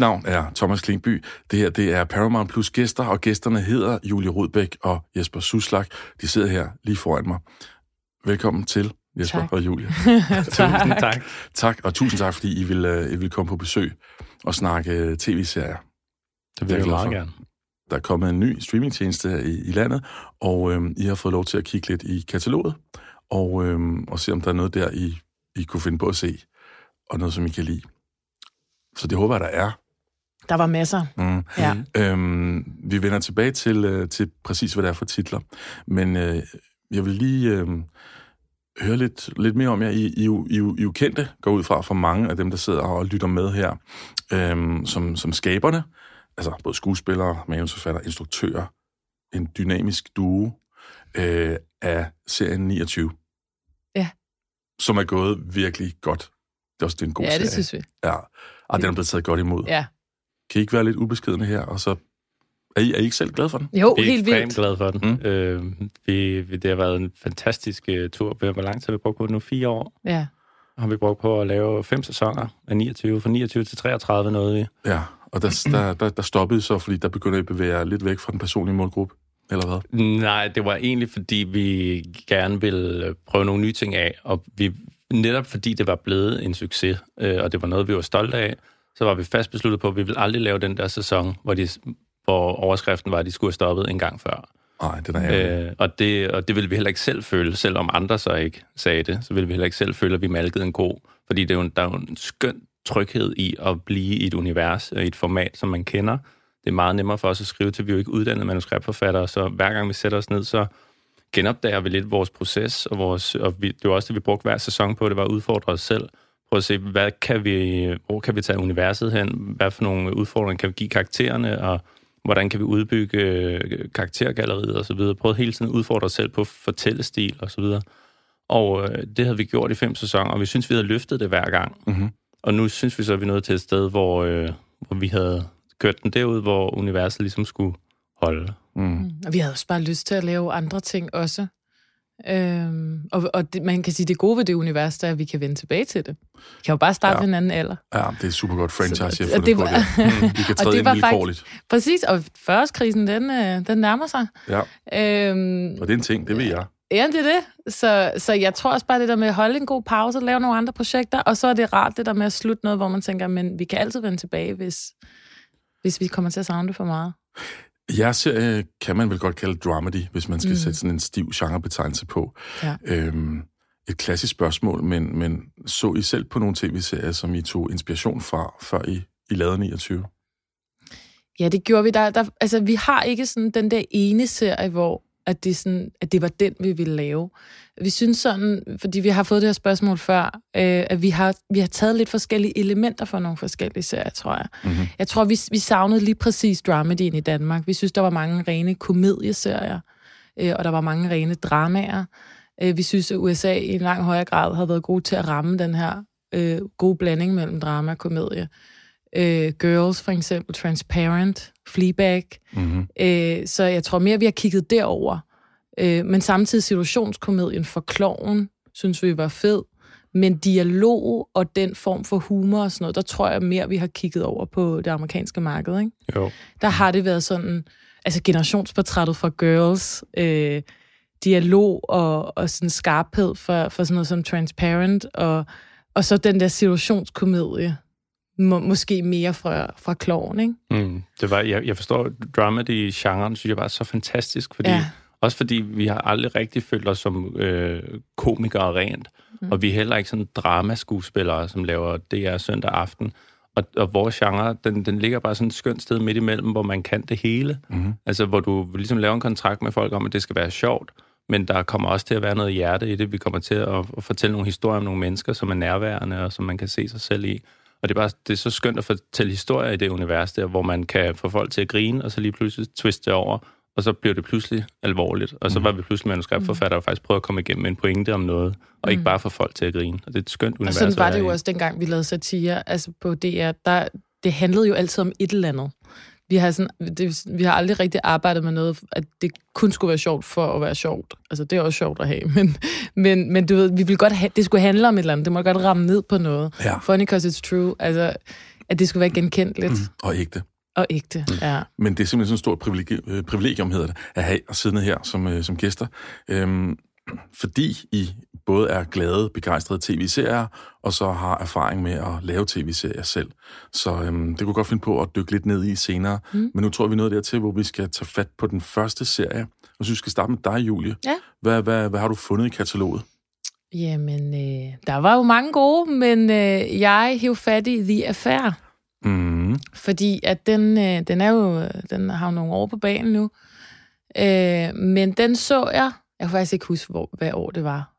Mit navn er Thomas Klingby. Det her det er Paramount Plus gæster, og gæsterne hedder Julie Rudbæk og Jesper Suslak. De sidder her lige foran mig. Velkommen til, Jesper Tak. og Julie. tak. tak. Tak, og tusind tak, fordi I vil, øh, I vil komme på besøg og snakke øh, tv-serier. Det vil jeg meget gerne. Der er kommet en ny streamingtjeneste her i, i landet, og øh, I har fået lov til at kigge lidt i kataloget, og, øh, og se, om der er noget der, I, I kunne finde på at se, og noget, som I kan lide. Så det håber jeg, der er. Der var masser. Mm. Ja. Øhm, vi vender tilbage til, øh, til præcis, hvad det er for titler. Men øh, jeg vil lige øh, høre lidt, lidt mere om jer. I, I, I, I jo kendte, går ud fra for mange af dem, der sidder og lytter med her, øh, som, som skaberne. Altså både skuespillere, manusforfattere, instruktører. En dynamisk duo øh, af serien 29. Ja. Som er gået virkelig godt. Det er også det er en god Ja, serie. det synes vi. Ja, og den er blevet taget godt imod. Ja. Kan I ikke være lidt ubeskedende her, og så... Er I, er I ikke selv glade for den? Jo, Vi er helt ekstremt vildt. glade for den. Mm. Øh, vi, vi, det har været en fantastisk uh, tur. Hvor lang tid har vi brugt på det nu? Fire år Ja. har vi brugt på at lave fem sæsoner af 29. Fra 29 til 33 nåede vi. Ja, og der, der, der, der stoppede I så, fordi der begynder I at bevæge jer lidt væk fra den personlige målgruppe, eller hvad? Nej, det var egentlig, fordi vi gerne ville prøve nogle nye ting af, og vi, netop fordi det var blevet en succes, øh, og det var noget, vi var stolte af, så var vi fast besluttet på, at vi ville aldrig lave den der sæson, hvor, de, hvor overskriften var, at de skulle have stoppet en gang før. Nej, det er. Øh, og, det, og det ville vi heller ikke selv føle, selvom andre så ikke sagde det, så ville vi heller ikke selv føle, at vi malkede en god, fordi det er jo, en- der er jo en skøn tryghed i at blive i et univers, og i et format, som man kender. Det er meget nemmere for os at skrive til, vi er jo ikke uddannede manuskriptforfattere, så hver gang vi sætter os ned, så genopdager vi lidt vores proces, og, vores, og vi, det var også det, vi brugte hver sæson på, det var at udfordre os selv. Prøve at se, hvad kan vi, hvor kan vi tage universet hen? Hvad for nogle udfordringer kan vi give karaktererne? Og hvordan kan vi udbygge øh, karaktergalleriet og så videre. Prøve hele tiden at udfordre os selv på fortællestil og så videre. Og øh, det havde vi gjort i fem sæsoner, og vi synes, vi havde løftet det hver gang. Mhm. Og nu synes vi så, at vi er nået til et sted, hvor, øh, hvor vi havde kørt den derud, hvor universet ligesom skulle holde. Mm. Mm. Og vi havde også bare lyst til at lave andre ting også. Øhm, og og det, man kan sige, det gode ved det univers, det er, at vi kan vende tilbage til det. Vi kan jo bare starte Ja. en anden alder. Ja, det er et super godt franchise, Så- jeg har og det på det. Mm. Vi kan og træde det ind var vilkårligt. Præcis, og førskrisen, den, øh, den nærmer sig. Ja, Øhm, og det er en ting, det ved jeg. Ja, det er det. Så, så jeg tror også bare det der med at holde en god pause og lave nogle andre projekter, og så er det rart det der med at slutte noget, hvor man tænker, men vi kan altid vende tilbage, hvis, hvis vi kommer til at savne det for meget. Jeres serie kan man vel godt kalde dramedy, hvis man skal Mm. sætte sådan en stiv genrebetegnelse på. Ja. Øhm, et klassisk spørgsmål, men, men så I selv på nogle tv-serier, som I tog inspiration fra, før I, I lavede 29? Ja, det gjorde vi. Der, der, altså, vi har ikke sådan den der ene serie, hvor at det, sådan, at det var den, vi ville lave. Vi synes sådan, fordi vi har fået det her spørgsmål før, øh, at vi har, vi har taget lidt forskellige elementer fra nogle forskellige serier, tror jeg. Mm-hmm. Jeg tror, vi, vi savnede lige præcis dramedien i Danmark. Vi synes, der var mange rene komedieserier, øh, og der var mange rene dramaer. Øh, vi synes, at USA i en lang højere grad havde været gode til at ramme den her øh, gode blanding mellem drama og komedie. Øh, Girls for eksempel, Transparent, Fleabag. Mm-hmm. Øh, så jeg tror mere, vi har kigget derover. Øh, men samtidig situationskomedien for kloven, synes vi var fed. Men dialog og den form for humor og sådan noget, der tror jeg mere, vi har kigget over på det amerikanske marked. Ikke? Jo. Der har det været sådan, altså generationsportrættet fra Girls, øh, dialog og, og sådan skarphed for, for sådan noget som Transparent, og, og så den der situationskomedie, må, måske mere fra, fra kloven, ikke? Mm. Det var, jeg, jeg forstår, dramedy-genren synes jeg var så fantastisk, fordi, Ja. også fordi vi har aldrig rigtig følt os som øh, komikere rent, mm. og vi er heller ikke sådan dramaskuespillere, som laver DR søndag aften. Og, og vores genre, den, den ligger bare sådan et skønt sted midt imellem, hvor man kan det hele. Mm-hmm. Altså, hvor du ligesom laver en kontrakt med folk om, at det skal være sjovt, men der kommer også til at være noget hjerte i det. Vi kommer til at, at fortælle nogle historier om nogle mennesker, som er nærværende, og som man kan se sig selv i. Og det er, bare, det er så skønt at fortælle historier i det univers der, hvor man kan få folk til at grine, og så lige pludselig twiste det over, og så bliver det pludselig alvorligt. Og så Mhm. var vi pludselig manuskriptforfatter og faktisk prøve at komme igennem med en pointe om noget, og ikke Mm. bare få folk til at grine. Og det er et skønt Og univers. sådan at var det jo også dengang, vi lavede satire altså på DR. Der, det handlede jo altid om et eller andet. Vi har, sådan, det, vi har aldrig rigtig arbejdet med noget, at det kun skulle være sjovt for at være sjovt. Altså, det er også sjovt at have, men, men, men du ved, vi ville godt have, det skulle handle om et eller andet. Det må godt ramme ned på noget. Ja. Funny because it's true. Altså, at det skulle være genkendeligt Mm. Og ægte. og ægte. Ja. Men det er simpelthen sådan et stort privilegium, øh, privilegium hedder det, at have og sidde her som, øh, som gæster. Øhm, fordi I både er glade, begejstrede tv-serier, og så har erfaring med at lave tv-serier selv. Så øhm, det kunne godt finde på at dykke lidt ned i senere. Mm. Men nu tror vi noget dertil, hvor vi skal tage fat på den første serie. Og så vi skal starte med dig, Julie. Ja. Hvad, hvad, hvad har du fundet i kataloget? Jamen, øh, der var jo mange gode, men øh, jeg hæv fat i The Affair, Mm. fordi at den, øh, den er jo, den har jo nogle år på banen nu. Øh, men den så jeg, jeg kan faktisk ikke huske, hvor, hvad år det var.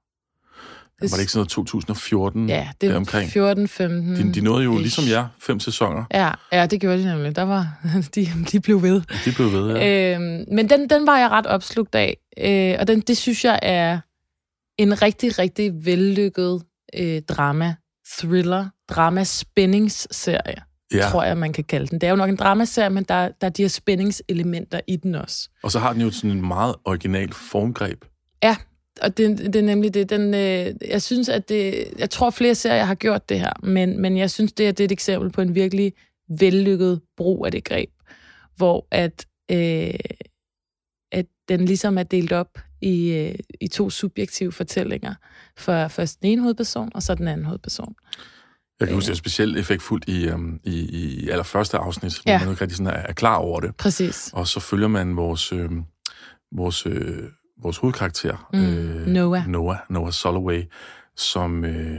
Var det ikke sådan noget 2014? Ja, det var deromkring? 14, 15. De, de nåede jo, ish. ligesom jer, fem sæsoner. Ja, ja, det gjorde de nemlig. Der var, de, de blev ved. De blev ved, ja. Øhm, men den, den var jeg ret opslugt af, øh, og den, det synes jeg er en rigtig, rigtig vellykket øh, drama, thriller, drama spændingsserie, ja. ja. tror jeg, man kan kalde den. Det er jo nok en dramaserie, men der, der er de her spændingselementer i den også. Og så har den jo sådan en meget original formgreb. Ja, og det, det er nemlig det. Den, øh, jeg synes, at det... Jeg tror, flere serier har gjort det her, men, men jeg synes, det er, det er et eksempel på en virkelig vellykket brug af det greb, hvor at, øh, at den ligesom er delt op i, øh, i to subjektive fortællinger. For først den ene hovedperson, og så den anden hovedperson. Jeg kan huske, det er specielt effektfuldt i, um, i, i allerførste afsnit, Ja. man jo ikke rigtig sådan er, er klar over det. Præcis. Og så følger man vores, øh, vores, øh, vores hovedkarakter, Mm, Noah. Noah, Noah Soloway, som, øh,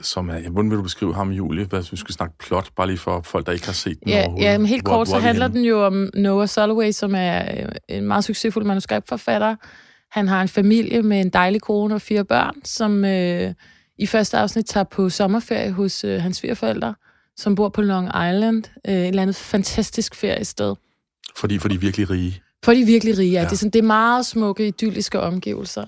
som er... Hvordan vil du beskrive ham, Julie? Hvad hvis vi skal snakke plot, bare lige for folk, der ikke har set den Ja, ja men helt Hvor- kort, hvor så er handler den jo om Noah Soloway, som er øh, en meget succesfuld manuskriptforfatter. Han har en familie med en dejlig kone og fire børn, som øh, i første afsnit tager på sommerferie hos øh, hans svigerforældre, som bor på Long Island. Øh, et eller andet fantastisk feriested. Fordi, for de virkelig rige. For de er virkelig rige, ja. Ja. Det er, sådan, det er meget smukke, idylliske omgivelser.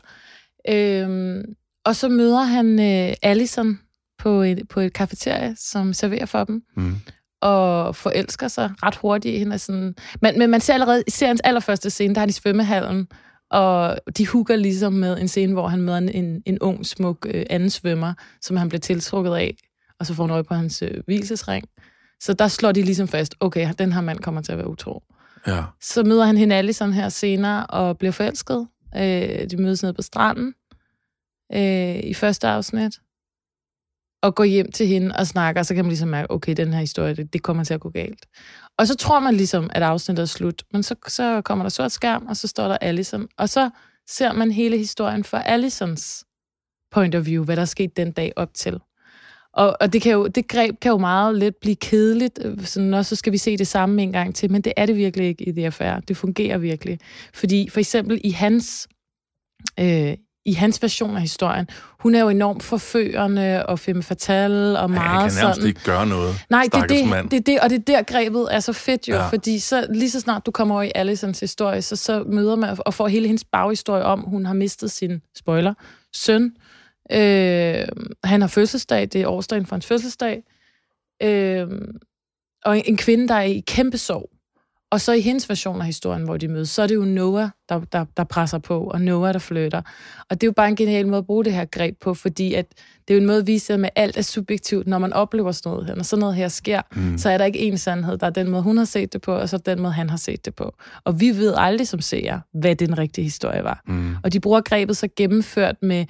Øhm, og så møder han øh, Allison på et, på et kafeterie, som serverer for dem Mm. og forelsker sig ret hurtigt i hende. er Sådan, men, men man ser allerede i seriens allerførste scene, der har de svømmehallen, og de hooker ligesom med en scene, hvor han møder en, en, en ung, smuk øh, anden svømmer, som han bliver tiltrukket af, og så får han øje på hans øh, hvilesesring. Så der slår de ligesom fast, okay, den her mand kommer til at være utro. Ja. Så møder han hende Allison her senere, og bliver forelsket. Øh, de mødes nede på stranden øh, i første afsnit, og går hjem til hende og snakker, og så kan man ligesom mærke, okay, den her historie, det, det kommer til at gå galt. Og så tror man ligesom, at afsnittet er slut, men så, så kommer der sort skærm, og så står der Allison, og så ser man hele historien fra Allisons point of view, hvad der er sket den dag op til. Og, og det, kan jo, det greb kan jo meget let blive kedeligt, øh, sådan, når så skal vi se det samme en gang til, men det er det virkelig ikke i det affære. Det fungerer virkelig. Fordi for eksempel i hans, øh, i hans version af historien, hun er jo enormt forførende og femme fatale og Han meget kan nærmest sådan... ikke gøre noget. Nej, det er det, det er det, og det er der grebet er så fedt jo, Ja. ja. fordi så, lige så snart du kommer over i Allisons historie, så, så møder man og får hele hendes baghistorie om, hun har mistet sin, spoiler, søn. Øh, han har fødselsdag, det er årsdagen for hans fødselsdag. Øh, og en, en kvinde, der er i kæmpe sorg. Og så i hendes version af historien, hvor de mødes, så er det jo Noah, der, der, der presser på, og Noah, der flytter. Og det er jo bare en genial måde at bruge det her greb på, fordi at det er jo en måde at vise, at alt er subjektivt, når man oplever sådan noget her. Når sådan noget her sker, mm. så er der ikke én sandhed. Der er den måde, hun har set det på, og så den måde, han har set det på. Og vi ved aldrig som seere, hvad den rigtige historie var. Mm. Og de bruger grebet så gennemført med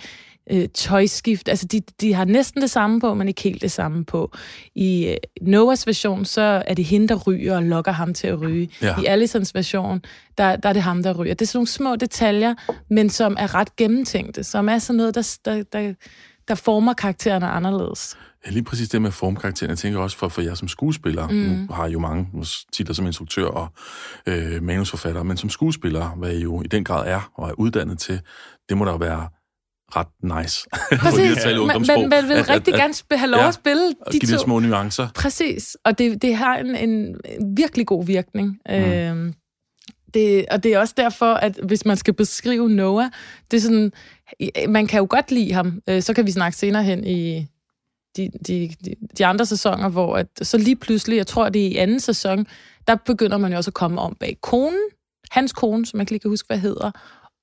øh, tøjskift. Altså, de, de har næsten det samme på, men ikke helt det samme på. I øh, Noahs version, så er det hende, der ryger og lokker ham til at ryge. Ja. I Allisons version, der, der er det ham, der ryger. Det er sådan nogle små detaljer, men som er ret gennemtænkte, som er sådan noget, der, der, der, der former karaktererne anderledes. Ja, lige præcis det med formkarakteren. Jeg tænker også for, for jer som skuespiller. Mm. Nu har I jo mange titler som instruktør og øh, manusforfatter, men som skuespiller, hvad I jo i den grad er og er uddannet til, det må da være ret nice. At tale man, man, man vil At- rigtig at- gerne sp- have lov ja, at spille at de give to. små nuancer. Præcis, og det, det har en, en, en virkelig god virkning. Mm. Øhm, det, og det er også derfor, at hvis man skal beskrive Noah, det er sådan, man kan jo godt lide ham, øh, så kan vi snakke senere hen i de, de, de, de andre sæsoner, hvor at, så lige pludselig, jeg tror, det er i anden sæson, der begynder man jo også at komme om bag konen, hans kone, som jeg ikke lige kan huske, hvad hedder,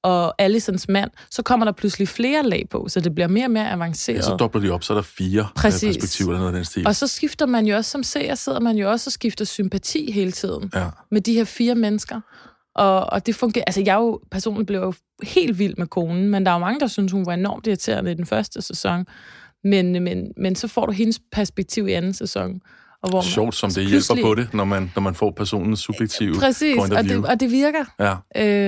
og Allisons mand, så kommer der pludselig flere lag på, så det bliver mere og mere avanceret. Ja, så dobler de op, så er der fire øh, Præcis. perspektiver eller noget af den stil. Og så skifter man jo også som seer, sidder man jo også og skifter sympati hele tiden Ja. med de her fire mennesker. Og, og det fungerer, altså jeg jo personligt blev jo helt vild med konen, men der er jo mange, der synes, hun var enormt irriterende i den første sæson. Men, men, men så får du hendes perspektiv i anden sæson. Og hvor Sjovt, som det hjælper pludselig- på det, når man, når man får personens subjektive Præcis, point of og view. det, og det virker. Ja.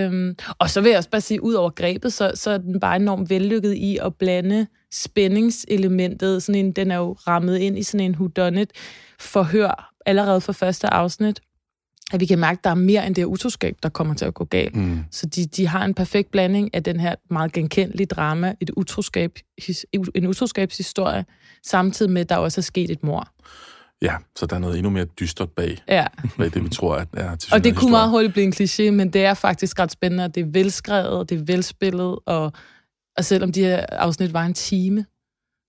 Øhm, og så vil jeg også bare sige, ud over grebet, så, så er den bare enormt vellykket i at blande spændingselementet. Sådan en, den er jo rammet ind i sådan en whodunit forhør allerede fra første afsnit. At vi kan mærke, at der er mere end det utroskab, der kommer til at gå galt. Mm. Så de, de har en perfekt blanding af den her meget genkendelige drama, et utroskab, his, en utroskabshistorie, samtidig med, at der også er sket et mor. Ja, så der er noget endnu mere dystert bag, Ja. bag det, vi tror, at er til Og det kunne meget hurtigt blive en kliché, men det er faktisk ret spændende, og det er velskrevet, det er velspillet, og, og selvom de her afsnit var en time,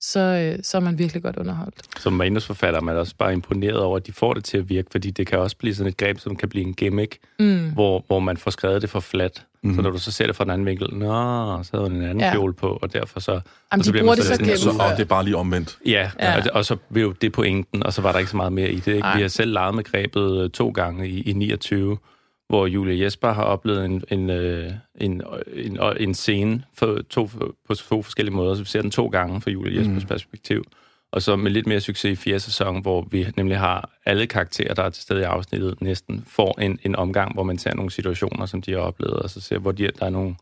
så, øh, så er man virkelig godt underholdt. Som manusforfatter er man også bare imponeret over, at de får det til at virke, fordi det kan også blive sådan et greb, som kan blive en gimmick, Mm. hvor, hvor man får skrevet det for flat. Mhm. Mm. Så når du så ser det fra en anden vinkel, nå, så havde hun en anden Ja. kjole på, og derfor så... Jamen, og de så bliver bruger man det så sådan lidt Så, gennem. og det er bare lige omvendt. Ja, Ja. Og, og så blev det pointen, og så var der ikke så meget mere i det. Ikke? Vi har selv leget med grebet øh, to gange i, i 29, hvor Julia Jesper har oplevet en, en, øh, en, en, en scene for to, på to forskellige måder, så vi ser den to gange fra Julia Jespers Mm. perspektiv. Og så med lidt mere succes i fjerde sæson, hvor vi nemlig har alle karakterer, der er til stede i afsnittet, næsten får en, en omgang, hvor man ser nogle situationer, som de har oplevet, og så ser, hvor de, der er nogle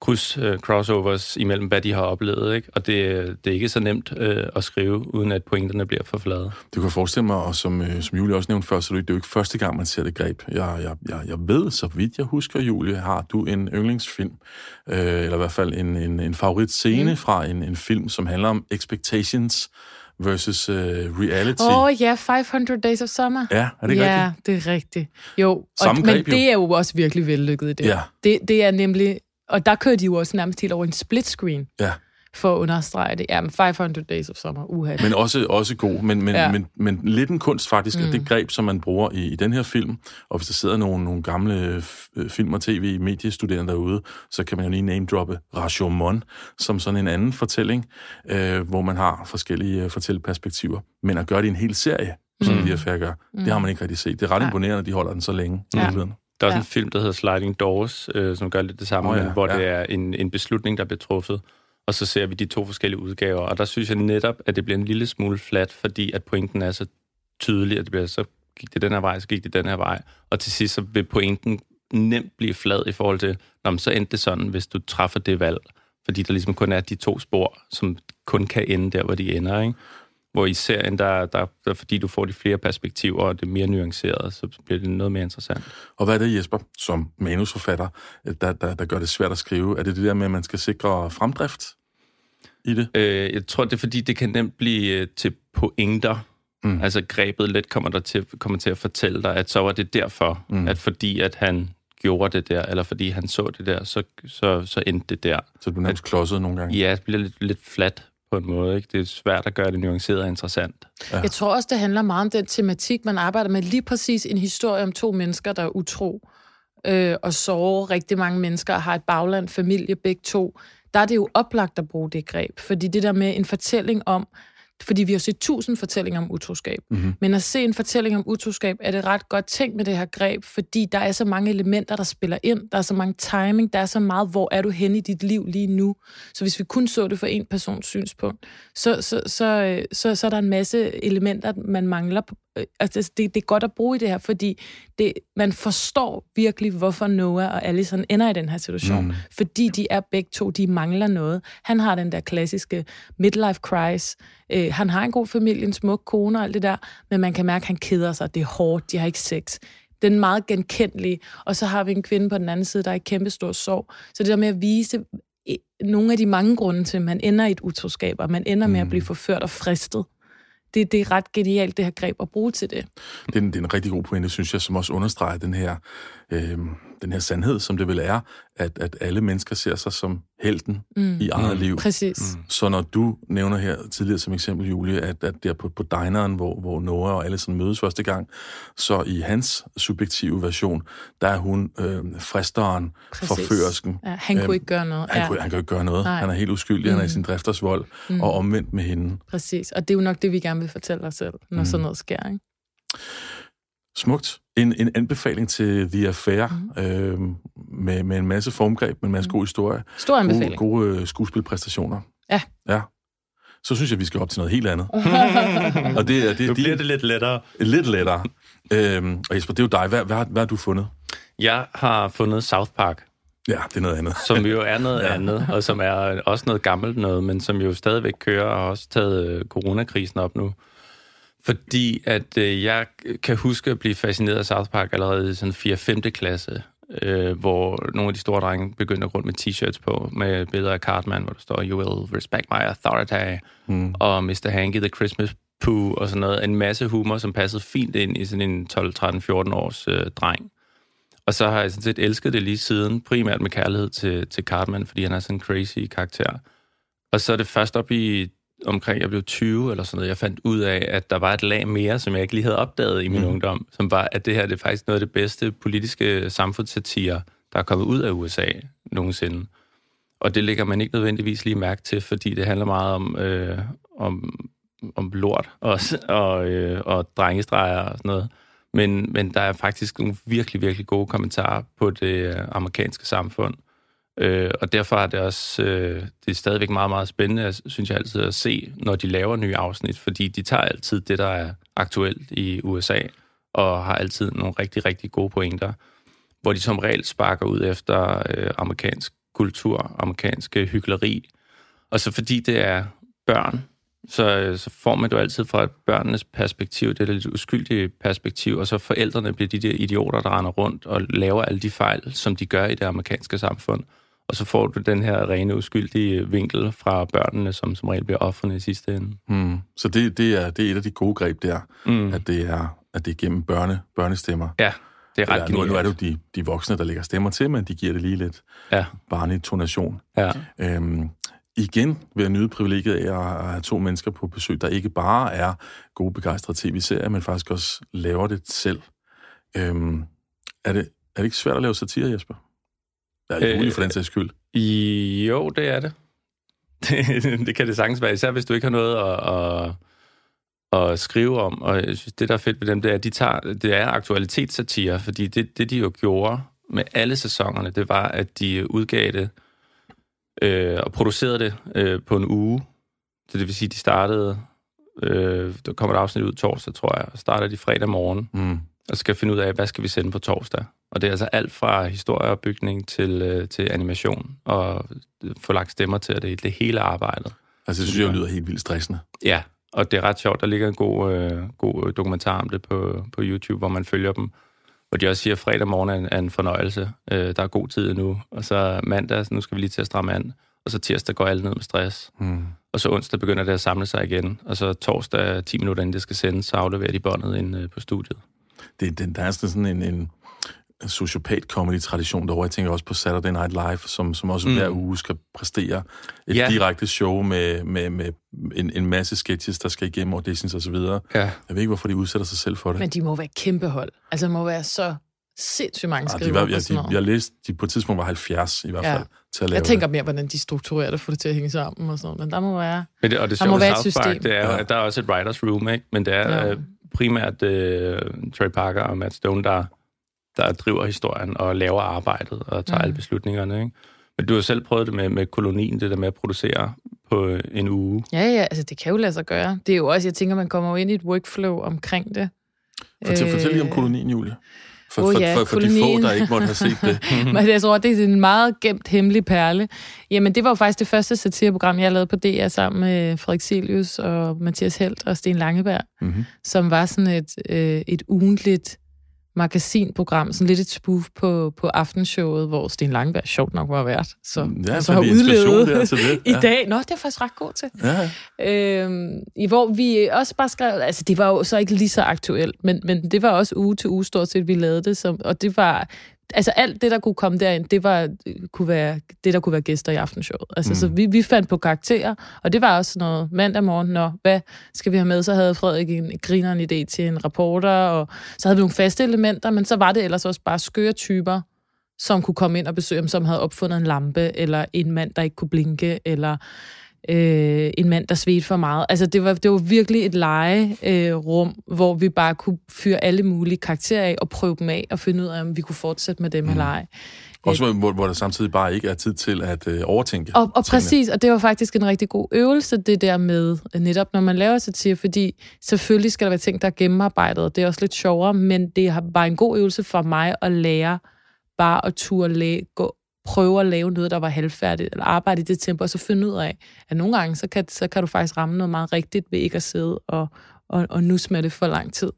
kryds, øh, crossovers imellem, hvad de har oplevet. Ikke? Og det, det er ikke så nemt øh, at skrive, uden at pointerne bliver for flade. Det kunne jeg forestille mig, og som, øh, som Julie også nævnte før, så er det er jo ikke første gang, man ser det greb. Jeg, jeg, jeg, jeg ved, så vidt jeg husker, Julie, har du en yndlingsfilm, øh, eller i hvert fald en, en, en favoritscene mm. fra en, en film, som handler om expectations versus øh, reality. Åh oh, ja, 500 Days of Summer. Ja, er det ikke ja, rigtigt? det er rigtigt. Jo, Samme og, men greb, jo. det er jo også virkelig vellykket i det. Ja. det. Det er nemlig, og der kører de jo også nærmest helt over en split screen, Ja, for at understrege det. Ja, men 500 Days of Summer, uha. men også, også god. Men, men, Ja. ja. men, men lidt en kunst faktisk, mm. det greb, som man bruger i, i den her film, og hvis der sidder nogle, nogle gamle f- film- og tv-mediestuderende derude, så kan man jo lige name-droppe Rashomon, som sådan en anden fortælling, øh, hvor man har forskellige øh, fortælleperspektiver. Men at gøre det i en hel serie, som mm. de her gør, mm. det har man ikke rigtig set. Det er ret Nej. imponerende, at de holder den så længe. Ja. Der er også Ja. ja. en film, der hedder Sliding Doors, øh, som gør lidt det samme, oh, ja, hvor ja. det er en, en beslutning, der bliver truffet. Og så ser vi de to forskellige udgaver. Og der synes jeg netop, at det bliver en lille smule flat, fordi at pointen er så tydelig, at det bliver så gik det den her vej, så gik det den her vej. Og til sidst så vil pointen nemt blive flad i forhold til, når så endte det sådan, hvis du træffer det valg. Fordi der ligesom kun er de to spor, som kun kan ende der, hvor de ender, ikke? Hvor i serien, der, der, der, fordi du får de flere perspektiver, og det er mere nuanceret, så bliver det noget mere interessant. Og hvad er det, Jesper, som manusforfatter, der, der, der gør det svært at skrive? Er det det der med, at man skal sikre fremdrift i det? Øh, jeg tror, det er fordi, det kan nemt blive øh, til pointer. Mm. Altså grebet let kommer, der til, kommer til at fortælle dig, at så var det derfor, Mm. at fordi at han gjorde det der, eller fordi han så det der, så, så, så endte det der. Så du nærmest klodset nogle gange? Ja, det bliver lidt, lidt flat på en måde. Ikke? Det er svært at gøre det nuanceret og interessant. Ja. Jeg tror også, det handler meget om den tematik, man arbejder med. Lige præcis en historie om to mennesker, der er utro øh, og sårer rigtig mange mennesker og har et bagland, familie, begge to. Der er det jo oplagt at bruge det greb, fordi det der med en fortælling om, fordi vi har set tusind fortællinger om utroskab, Mhm. men at se en fortælling om utroskab, er det ret godt tænkt med det her greb, fordi der er så mange elementer, der spiller ind, der er så mange timing, der er så meget, hvor er du henne i dit liv lige nu. Så hvis vi kun så det fra en persons synspunkt, så, så, så, øh, så, så er der en masse elementer, man mangler. Øh, Altså, det, det er godt at bruge i det her, fordi det, man forstår virkelig, hvorfor Noah og Allison ender i den her situation. Mm. Mm. Fordi de er begge to, de mangler noget. Han har den der klassiske midlife crisis. Øh, han har en god familie, en smuk kone og alt det der, men man kan mærke, at han keder sig. Det er hårdt, de har ikke sex. Den er meget genkendelig. Og så har vi en kvinde på den anden side, der er i kæmpe stor sorg. Så det der med at vise øh, nogle af de mange grunde til, at man ender i et utroskab, og man ender med at blive forført og fristet. Det, det er ret genialt, det her greb at bruge til det. Det er, en, det er en rigtig god pointe, synes jeg, som også understreger den her, øh, den her sandhed, som det vel er, at, at alle mennesker ser sig som helten mm. i eget mm. liv. Præcis. Mm. Så når du nævner her tidligere som eksempel, Julie, at, at der på, på dineren, hvor, hvor Nora og alle sådan mødes første gang, så i hans subjektive version, der er hun øh, fristeren, Præcis. forførsken. Ja, han kunne øhm, ikke gøre noget. Han, ja. kunne, han kan ikke gøre noget. Nej. Han er helt uskyldig, mm. han er i mm. sin drifters vold, mm. og omvendt med hende. Præcis, og det er jo nok det, vi gerne vil fortælle os selv, når mm. sådan noget sker. Ikke? Smukt. En, en anbefaling til The Affair, mm. øh, med, med en masse formgreb, med en masse mm. god historie. Stor anbefaling. Gode, gode uh, skuespilpræstationer. Ja. Ja. Så synes jeg, vi skal op til noget helt andet. og det, det, nu bliver det lidt lettere. Lidt lettere. Øhm, og Jesper, det er jo dig. Hvad, hvad, hvad har du fundet? Jeg har fundet South Park. Ja, det er noget andet. Som jo er noget ja. andet, og som er også noget gammelt noget, men som jo stadigvæk kører og har også taget øh, coronakrisen op nu. Fordi at øh, jeg kan huske at blive fascineret af South Park allerede i sådan 4-5. klasse, øh, hvor nogle af de store drenge begyndte at gå med t-shirts på, med billeder af Cartman, hvor der står, You will respect my authority, mm. og Mr. Hanky, The Christmas Pooh, og sådan noget. En masse humor, som passede fint ind i sådan en 12, 13, 14 års øh, dreng. Og så har jeg sådan set elsket det lige siden, primært med kærlighed til, til Cartman, fordi han er sådan en crazy karakter. Og så er det først op i omkring jeg blev 20 eller sådan noget, jeg fandt ud af, at der var et lag mere, som jeg ikke lige havde opdaget i min mm. ungdom, som var, at det her det er faktisk noget af det bedste politiske samfundssatire, der er kommet ud af USA nogensinde. Og det lægger man ikke nødvendigvis lige mærke til, fordi det handler meget om, øh, om, om lort og, og, øh, og drengestreger og sådan noget. Men, men der er faktisk nogle virkelig, virkelig gode kommentarer på det amerikanske samfund. Øh, og derfor er det også øh, det er stadigvæk meget, meget spændende, synes jeg altid, at se, når de laver nye afsnit, fordi de tager altid det, der er aktuelt i USA, og har altid nogle rigtig, rigtig gode pointer, hvor de som regel sparker ud efter øh, amerikansk kultur, amerikansk øh, hyggeleri. Og så fordi det er børn, så, øh, så får man det jo altid fra børnenes perspektiv, det er lidt uskyldige perspektiv, og så forældrene bliver de der idioter, der render rundt og laver alle de fejl, som de gør i det amerikanske samfund og så får du den her rene, uskyldige vinkel fra børnene, som som regel bliver offerne i sidste ende. Mm. Så det, det, er, det er et af de gode greb der, mm. at, det er, at det er gennem børne, børnestemmer. Ja, det er ret Eller, nu, nu er det jo de, de voksne, der lægger stemmer til, men de giver det lige lidt ja. barnlig tonation. Ja. Øhm, igen vil jeg nyde privilegiet af at have to mennesker på besøg, der ikke bare er gode begejstrede tv-serier, men faktisk også laver det selv. Øhm, er, det, er det ikke svært at lave satire, Jesper? Det er muligt for den sags skyld. Øh, jo, det er det. det. det kan det sagtens være, især hvis du ikke har noget at, at, at skrive om. Og jeg synes, det, der er fedt ved dem, det er, at de tager, det er aktualitetssatire, fordi det, det, de jo gjorde med alle sæsonerne, det var, at de udgav det øh, og producerede det øh, på en uge. Så det vil sige, at de startede, øh, der kommer et afsnit ud torsdag, tror jeg, og starter de fredag morgen, mm. Og skal finde ud af, hvad skal vi sende på torsdag. Og det er altså alt fra historieopbygning til, øh, til animation, og få lagt stemmer til det, det hele arbejdet. Altså, det synes jeg lyder helt vildt stressende. Ja, og det er ret sjovt. Der ligger en god, øh, god dokumentar om det på, på YouTube, hvor man følger dem. Hvor de også siger, at fredag morgen er en, er en fornøjelse. Øh, der er god tid nu. Og så mandag, så nu skal vi lige til at stramme an. Og så tirsdag går alt ned med stress. Mm. Og så onsdag begynder det at samle sig igen. Og så torsdag, 10 minutter inden det skal sendes, så afleverer de båndet ind øh, på studiet. Det, det, der er sådan en, en sociopat-comedy-tradition derovre. Jeg tænker også på Saturday Night Live, som, som også mm. hver uge skal præstere et ja. direkte show med, med, med en, en masse sketches, der skal igennem auditions og så videre. Ja. Jeg ved ikke, hvorfor de udsætter sig selv for det. Men de må være kæmpe hold. Altså, det må være så sindssygt mange skriver ja, de var, ja, de, Jeg læste, de på et tidspunkt var 70 i hvert fald, ja. til at lave Jeg tænker mere, hvordan de strukturerer det, for det til at hænge sammen og sådan Men der må være, men det, og det der må være et system. Det er, ja. at der er også et writers room, ikke? men det er ja. Øh, primært uh, Trey Parker og Matt Stone, der der driver historien og laver arbejdet og tager mm. alle beslutningerne. Ikke? Men du har selv prøvet det med, med kolonien, det der med at producere på en uge. Ja, ja, altså det kan jo lade sig gøre. Det er jo også, jeg tænker, man kommer jo ind i et workflow omkring det. Fortæl, øh, fortæl lige om kolonien, Julia. For, oh, ja, for, for, for de få, der ikke måtte have set det. Men jeg tror, det er en meget gemt, hemmelig perle. Jamen, det var jo faktisk det første satireprogram, jeg lavede på DR sammen med Frederik Silius og Mathias Helt og Sten Langeberg, mm-hmm. som var sådan et, øh, et ugentligt magasinprogram, sådan lidt et spoof på, på aftenshowet, hvor Sten Langberg sjovt nok var vært. Så, ja, så har udlevet det, altså det. i dag. Nå, det er faktisk ret god til. Ja. Øhm, I hvor vi også bare skrev, altså det var jo så ikke lige så aktuelt, men, men det var også uge til uge stort set, vi lavede det, som, og det var altså alt det, der kunne komme derind, det var, kunne være, det, der kunne være gæster i aftenshowet. Altså, mm. så vi, vi fandt på karakterer, og det var også noget mandag morgen, når hvad skal vi have med? Så havde Frederik en griner en idé til en reporter, og så havde vi nogle faste elementer, men så var det ellers også bare skøre typer, som kunne komme ind og besøge dem, som havde opfundet en lampe, eller en mand, der ikke kunne blinke, eller øh, en mand, der svedte for meget. Altså, det var, det var virkelig et legerum, øh, hvor vi bare kunne fyre alle mulige karakterer af og prøve dem af og finde ud af, om vi kunne fortsætte med dem mm. lege. Også hvor, hvor der samtidig bare ikke er tid til at øh, overtænke Og, og præcis, og det var faktisk en rigtig god øvelse, det der med netop, når man laver satire, fordi selvfølgelig skal der være ting, der er gennemarbejdet, og det er også lidt sjovere, men det var en god øvelse for mig at lære bare at turde gå prøve at lave noget, der var halvfærdigt, eller arbejde i det tempo, og så finde ud af, at nogle gange, så kan, så kan du faktisk ramme noget meget rigtigt ved ikke at sidde og, og, og nus med det for lang tid.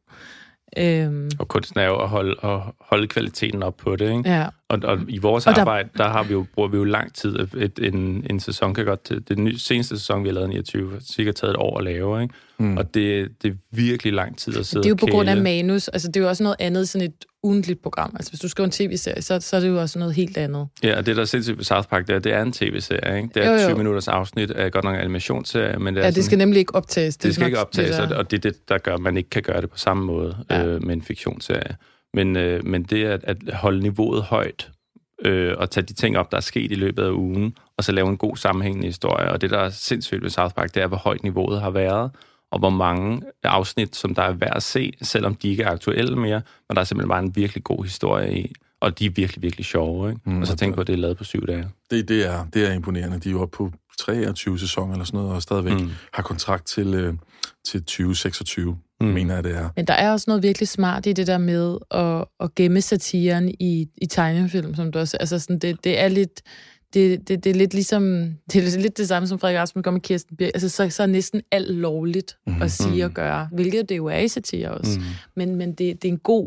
Øhm. Og kunsten er jo at holde, at holde kvaliteten op på det, ikke? Ja. Og, og i vores og arbejde, der, der har vi jo, bruger vi jo lang tid. Et, en, en sæson kan godt... Det nye, seneste sæson, vi har lavet 29, cirka taget et år at lave, ikke? Mm. Og det, det er virkelig lang tid at sidde Det er jo på grund af manus. Altså, det er jo også noget andet, sådan et ugentligt program. Altså, hvis du skriver en tv-serie, så, så er det jo også noget helt andet. Ja, og det, der er sindssygt ved South Park, det er, det er en tv-serie, ikke? Det er jo, jo. 20 minutters afsnit af godt nok en animationsserie, men det er Ja, det sådan, skal nemlig ikke optages. Det, det skal ikke optages, det og det er det, der gør, at man ikke kan gøre det på samme måde ja. øh, med en fiktionsserie. Men, øh, men det at, at holde niveauet højt, øh, og tage de ting op, der er sket i løbet af ugen, og så lave en god sammenhængende historie. Og det, der er sindssygt ved South Park, det er, hvor højt niveauet har været, og hvor mange afsnit, som der er værd at se, selvom de ikke er aktuelle mere, men der er simpelthen bare en virkelig god historie i, og de er virkelig, virkelig sjove. Ikke? Mm, og så tænk på, at det er lavet på syv dage. Det, det, er, det er imponerende. De er jo oppe på 23 sæsoner eller sådan noget, og stadigvæk mm. har kontrakt til, øh, til 2026, mm. mener jeg, det er. Men der er også noget virkelig smart i det der med at, at gemme satiren i, i tegnefilm, som du også... Altså sådan, det, det er lidt det, det, det er lidt ligesom, det er lidt det samme som Frederik Rasmus gør med Kirsten Birk. Altså, så, så er næsten alt lovligt mm-hmm. at sige og mhm. gøre, hvilket det jo er i satire også. Mm. Men, men det, det, er en god,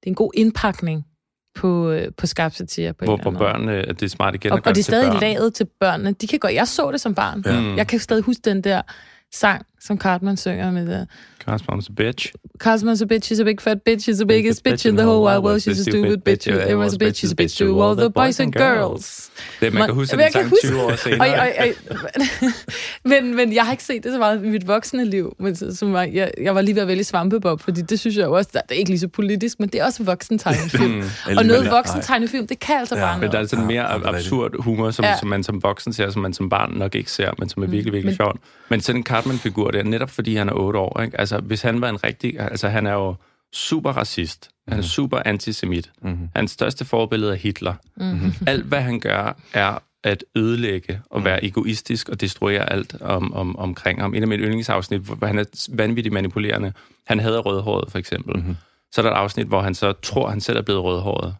det er en god indpakning på, øh, på skarp satire. På hvor, hvor børnene, det er smart igen og, og det er stadig lavet til børnene. De kan godt, jeg så det som barn. Ja. Jeg kan stadig huske den der sang, som Cartman synger med det. Cartman's a bitch. Cartman's a bitch, she's a big fat bitch, she's the biggest bitch in the whole wide world, she's a stupid bitch, it was a bitch, she's a bitch to all the boys and girls. Det, man, man kan huske den sang 20 år senere. Men, men jeg har ikke set det så meget i mit voksne liv. Men, som var, jeg, jeg var lige ved at vælge Svampebob, fordi det synes jeg også, det er ikke lige så politisk, men det er også voksen tegnefilm. mm, og noget voksen tegnefilm, det kan altså ja, bare noget. Men der er sådan mere absurd humor, som, som man som voksen ser, som man som barn nok ikke ser, men som er virkelig, virkelig sjovt. Men sådan en Cartman-figur der, netop fordi han er otte år, ikke? Altså, hvis han var en rigtig... Altså, han er jo super racist. Han er mhm. super antisemit. Mm-hmm. Hans største forbillede er Hitler. Mm-hmm. Alt, hvad han gør, er at ødelægge og mhm. være egoistisk og destruere alt om, om, omkring ham. En af mine yndlingsafsnit, hvor han er vanvittigt manipulerende. Han hader rødhåret, for eksempel. Mm-hmm. Så er der et afsnit, hvor han så tror, han selv er blevet rødhåret.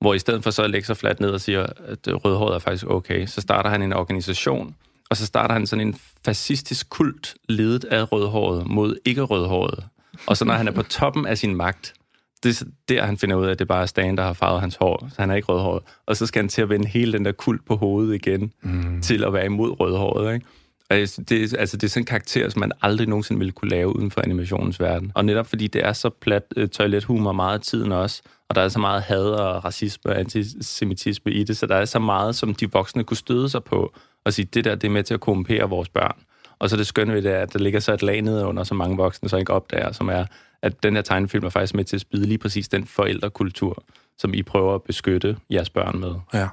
Hvor i stedet for så at lægge sig fladt ned og sige, at rødhåret er faktisk okay, så starter han en organisation, og så starter han sådan en fascistisk kult, ledet af rødhåret mod ikke-rødhåret. Og så når han er på toppen af sin magt, det er der, han finder ud af, at det bare er Stan, der har farvet hans hår, så han er ikke rødhåret. Og så skal han til at vende hele den der kult på hovedet igen, mm. til at være imod rødhåret, ikke? Og det, altså, det er sådan en karakter, som man aldrig nogensinde ville kunne lave uden for animationens verden. Og netop fordi det er så plat uh, toilethumor meget af tiden også, og der er så meget had og racisme og antisemitisme i det, så der er så meget, som de voksne kunne støde sig på, og sige, det der, det er med til at korrumpere vores børn. Og så det skønne ved det er, at der ligger så et lag nede under, som mange voksne så ikke opdager, som er, at den her tegnefilm er faktisk med til at spide lige præcis den forældrekultur, som I prøver at beskytte jeres børn med. Ja.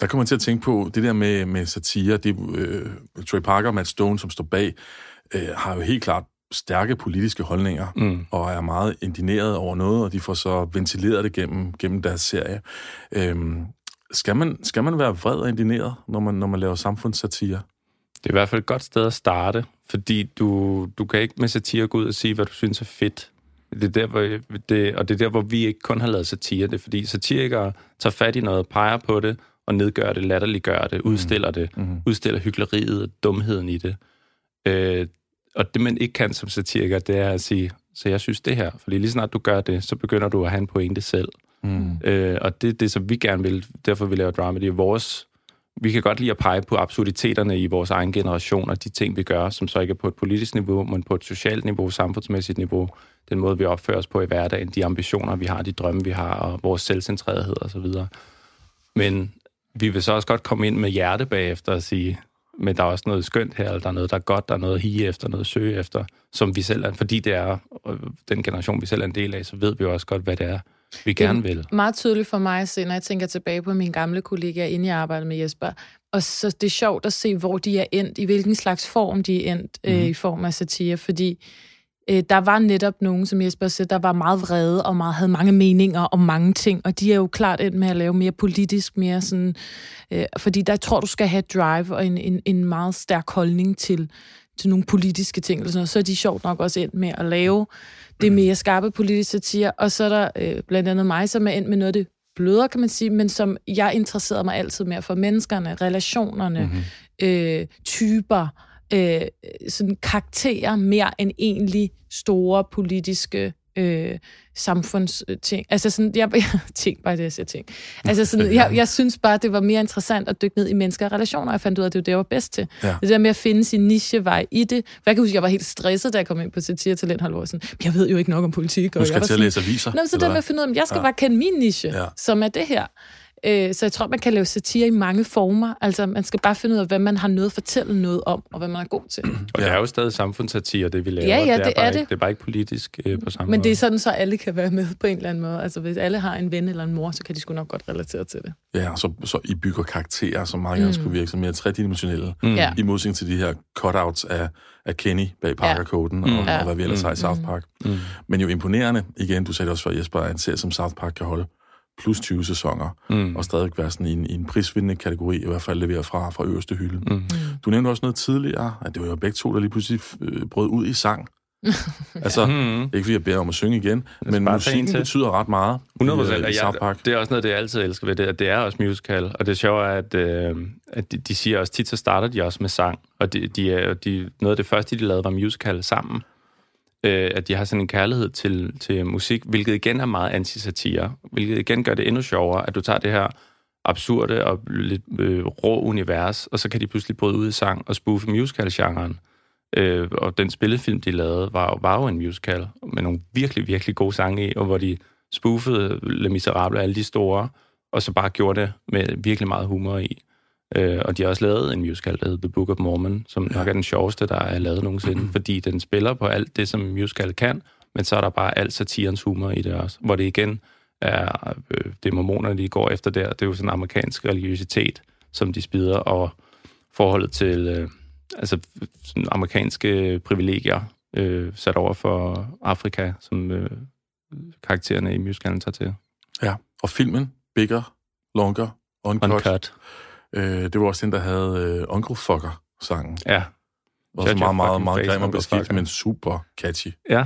Der kommer man til at tænke på, det der med, med satire, det, øh, Trey Parker og Matt Stone, som står bag, øh, har jo helt klart stærke politiske holdninger, mm. og er meget indineret over noget, og de får så ventileret det gennem, gennem deres serie. Øhm, skal, man, skal man være vred og indineret, når man, når man laver samfundssatire? Det er i hvert fald et godt sted at starte, fordi du, du kan ikke med satire gå ud og sige, hvad du synes er fedt. Det er der, hvor, det, og det er der, hvor vi ikke kun har lavet satire. Det er fordi satirikere tager fat i noget, peger på det, og nedgør det, latterliggør det, udstiller det, mm-hmm. udstiller hyggeleriet og dumheden i det. Øh, og det, man ikke kan som satiriker, det er at sige, så jeg synes det her. Fordi lige snart du gør det, så begynder du at have en pointe selv. Mm. Øh, og det er det, som vi gerne vil. Derfor vi laver drama. Det er vores vi kan godt lide at pege på absurditeterne i vores egen generation og de ting, vi gør, som så ikke er på et politisk niveau, men på et socialt niveau, samfundsmæssigt niveau, den måde, vi opfører os på i hverdagen, de ambitioner, vi har, de drømme, vi har, og vores selvcentrerethed osv. Men vi vil så også godt komme ind med hjerte bagefter og sige, men der er også noget skønt her, eller der er noget, der er godt, der er noget at hige efter, noget at søge efter, som vi selv er, fordi det er øh, den generation, vi selv er en del af, så ved vi jo også godt, hvad det er, vi gerne vil. meget tydeligt for mig at se, når jeg tænker tilbage på mine gamle kollegaer, inden jeg arbejdede med Jesper. Og så det er sjovt at se, hvor de er endt, i hvilken slags form de er endt mm. øh, mhm. i form af satire, fordi øh, der var netop nogen, som Jesper sagde, der var meget vrede og meget, havde mange meninger om mange ting, og de er jo klart endt med at lave mere politisk, mere sådan, øh, fordi der tror du skal have drive og en, en, en meget stærk holdning til, til nogle politiske ting, eller sådan noget. så er de sjovt nok også endt med at lave det mere skarpe politiske satire, og så er der øh, blandt andet mig, som er endt med noget af det blødere, kan man sige, men som jeg interesserede mig altid mere for menneskerne, relationerne, mm-hmm. øh, typer, øh, sådan karakterer mere end egentlig store politiske øh, samfundsting. Altså sådan, jeg, jeg tænkte bare det, jeg siger ting. Altså sådan, jeg, jeg synes bare, det var mere interessant at dykke ned i mennesker og relationer, jeg fandt ud af, at det var det, jeg var bedst til. Ja. Det der med at finde sin nichevej i det. For jeg kan huske, jeg var helt stresset, da jeg kom ind på satire talent halvår sådan, jeg ved jo ikke nok om politik. Og du skal jeg til at læse aviser. Nå, så der med at finde ud af, at jeg skal ja. bare kende min niche, ja. som er det her. Øh, så jeg tror, man kan lave satire i mange former. Altså, man skal bare finde ud af, hvad man har noget at fortælle noget om, og hvad man er god til. Og det er jo stadig samfundssatire, det vi laver. Ja, ja, det, det er, er det. Ikke, det er bare ikke politisk øh, på samme Men måde. det er sådan, så alle kan være med på en eller anden måde. Altså, hvis alle har en ven eller en mor, så kan de sgu nok godt relatere til det. Ja, så, så I bygger karakterer, som mange gange mm. skulle virke som mere tredimensionelle, mm. i modsætning til de her cutouts af, af Kenny bag Parker-koden, ja. mm. og, og hvad vi ellers mm. har i South Park. Mm. Men jo imponerende, igen, du sagde det også før, Jesper, at en serie som South Park kan holde plus 20 sæsoner, mm. og stadig være sådan i en, i en prisvindende kategori, i hvert fald levere fra, fra øverste hylde. Mm. Du nævnte også noget tidligere, at det var jo begge to, der lige pludselig øh, brød ud i sang. altså, mm. ikke fordi jeg beder om at synge igen, men musikken betyder ret meget 100 i, i South Park. Det er også noget, det jeg altid elsker ved det, at det er også musical, og det sjove er, at, øh, at de, de siger også, tit så starter de også med sang, og de, de er, de, noget af det første, de lavede, var musical sammen øh, at de har sådan en kærlighed til, til musik, hvilket igen er meget antisatire, hvilket igen gør det endnu sjovere, at du tager det her absurde og lidt øh, rå univers, og så kan de pludselig bryde ud i sang og spoofe musical-genren. Øh, og den spillefilm, de lavede, var, var jo en musical med nogle virkelig, virkelig gode sange i, og hvor de spoofede Le Miserable og alle de store, og så bare gjorde det med virkelig meget humor i. Øh, og de har også lavet en musical, der hedder The Book of Mormon, som nok er den sjoveste, der er lavet nogensinde, fordi den spiller på alt det, som musical kan, men så er der bare alt satirens humor i det også, hvor det igen er øh, det mormonerne, de går efter der. Det er jo sådan en amerikansk religiøsitet, som de spider, og forholdet til øh, altså sådan amerikanske privilegier øh, sat over for Afrika, som øh, karaktererne i musicalen tager til. Ja, og filmen Bigger, Longer, Uncut. Uncut Øh, det var også den, der havde øh, Uncle Fucker-sangen. Ja. Også meget, meget, meget grim og beskidt, men super catchy. Ja.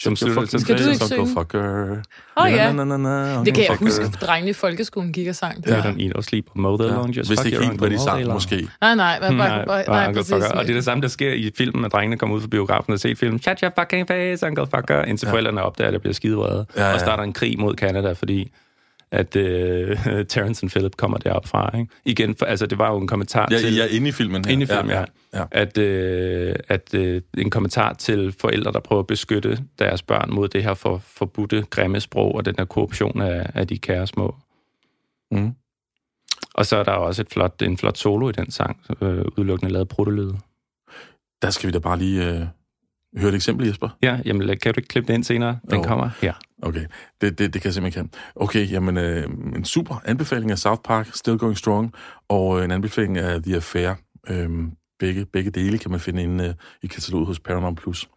Som slutter Skal du ikke synge? Fucker. Åh oh, ja. Na, na, na, det kan jeg huske, drengene i folkeskolen gik og sang. Det ja. don't eat or sleep or mow the ja. long, just Hvis det ikke helt, hvad de sang, måske. Nej, nej, bare, bare, bare, nej, præcis. Og det er det samme, der sker i filmen, at drengene kommer ud fra biografen og ser filmen, shut your fucking face, Uncle Fucker, indtil ja. forældrene opdager, at der bliver skidevrede. Ja, ja. Og starter en krig mod Canada, fordi at uh, Terrence og Philip kommer derop fra. Ikke? Igen, for, altså det var jo en kommentar ja, til... Ja, inde i filmen her. Inde i filmen, ja. ja. ja. At, uh, at uh, en kommentar til forældre, der prøver at beskytte deres børn mod det her for, forbudte, grimme sprog og den her korruption af, af de kære små. Mm. Og så er der også et flot, en flot solo i den sang, øh, udelukkende lavet protelyde. Der skal vi da bare lige øh, høre et eksempel, Jesper. Ja, jamen kan du ikke klippe det ind senere? Den jo. kommer her. Okay, det, det, det kan jeg simpelthen kan. Okay, jamen øh, en super anbefaling af South Park, Still Going Strong, og øh, en anbefaling af The Affair. Øh, begge, begge dele kan man finde inde øh, i kataloget hos Paramount+. Plus.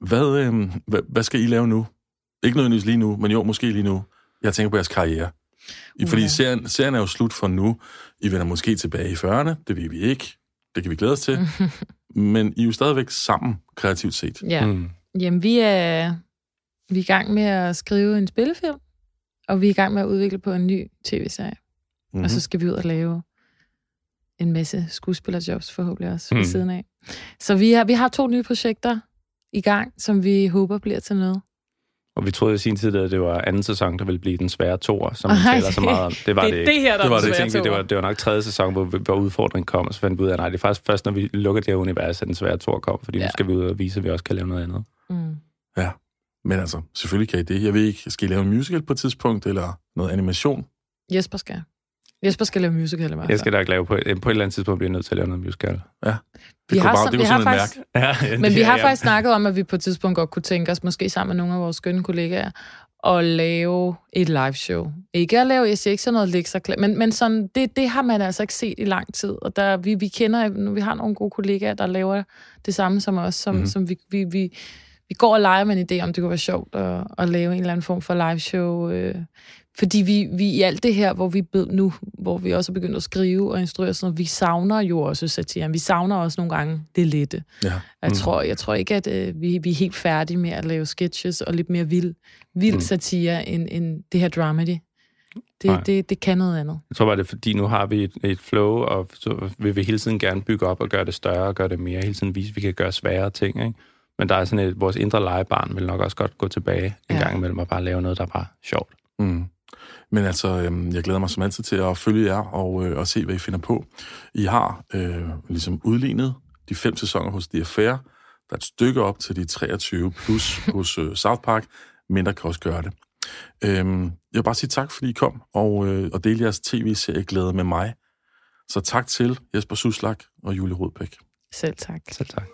Hvad, øh, hvad, hvad skal I lave nu? Ikke nødvendigvis lige nu, men jo, måske lige nu. Jeg tænker på jeres karriere. I, fordi serien, serien er jo slut for nu. I vender måske tilbage i 40'erne, det ved vi ikke. Det kan vi glæde os til. men I er jo stadigvæk sammen, kreativt set. Ja. Mm. Jamen, vi er vi er i gang med at skrive en spillefilm, og vi er i gang med at udvikle på en ny tv-serie. Mm-hmm. Og så mhm. skal vi ud og lave en masse skuespillerjobs forhåbentlig også mm. ved siden af. Så vi har, vi har to nye projekter i gang, som vi håber bliver til noget. Og vi troede i sin tid, at det var anden sæson, der ville blive den svære toer, som vi taler så meget om. Det var det, det, ikke. det her, der det var det. tænkte, det var, det var nok tredje sæson, hvor, hvor udfordringen kom, og så fandt vi ud af, at nej, det er faktisk først, når vi lukker det her univers, at den svære toer kom, fordi. Ja. nu skal vi ud og vise, at vi også kan lave noget andet. Mm. Ja, men altså, selvfølgelig kan I det. Jeg ved ikke, skal I lave en musical på et tidspunkt, eller noget animation? Jesper skal. Jesper skal lave musical i hvert Jeg skal da lave på, på et eller andet tidspunkt blive nødt til at lave noget musical. Det Vi har, bare, det vi har faktisk, mærke. Ja, Men vi har faktisk snakket om, at vi på et tidspunkt godt kunne tænke os, måske sammen med nogle af vores skønne kollegaer, at lave et live show. Ikke at lave, jeg siger ikke sådan noget lektier, men, men sådan, det, det har man altså ikke set i lang tid. Og der, vi, vi kender, nu, vi har nogle gode kollegaer, der laver det samme som os, som, mm-hmm. som vi, vi, vi, vi går og leger med en idé om, det kunne være sjovt at, at lave en eller anden form for live show. Øh, fordi vi, vi i alt det her, hvor vi nu, hvor vi også er begyndt at skrive og instruere, sådan noget, vi savner jo også satiren. Vi savner også nogle gange det lette. Ja. Jeg, Mm. tror, jeg tror ikke, at øh, vi, vi er helt færdige med at lave sketches og lidt mere vild, vild Mm. satire end, end det her dramedy. Nej. Det, det, det kan noget andet. Jeg tror bare, det er fordi, nu har vi et, et flow, og så vil vi hele tiden gerne bygge op og gøre det større og gøre det mere. Hele tiden vise, at vi kan gøre svære ting, ikke? Men der er sådan et, vores indre legebarn vil nok også godt gå tilbage en Ja. gang imellem og bare lave noget, der er bare sjovt. Mm. Men altså, øhm, jeg glæder mig som altid til at følge jer og, øh, og se, hvad I finder på. I har øh, ligesom udlignet de fem sæsoner hos The Affair. Der er et stykke op til de 23 plus hos øh, South Park. Mindre kan også gøre det. Øhm, jeg vil bare sige tak, fordi I kom og, øh, og delte jeres tv-serie glæde med mig. Så tak til Jesper Suslak og Julie Rodbæk. Selv tak. Selv tak.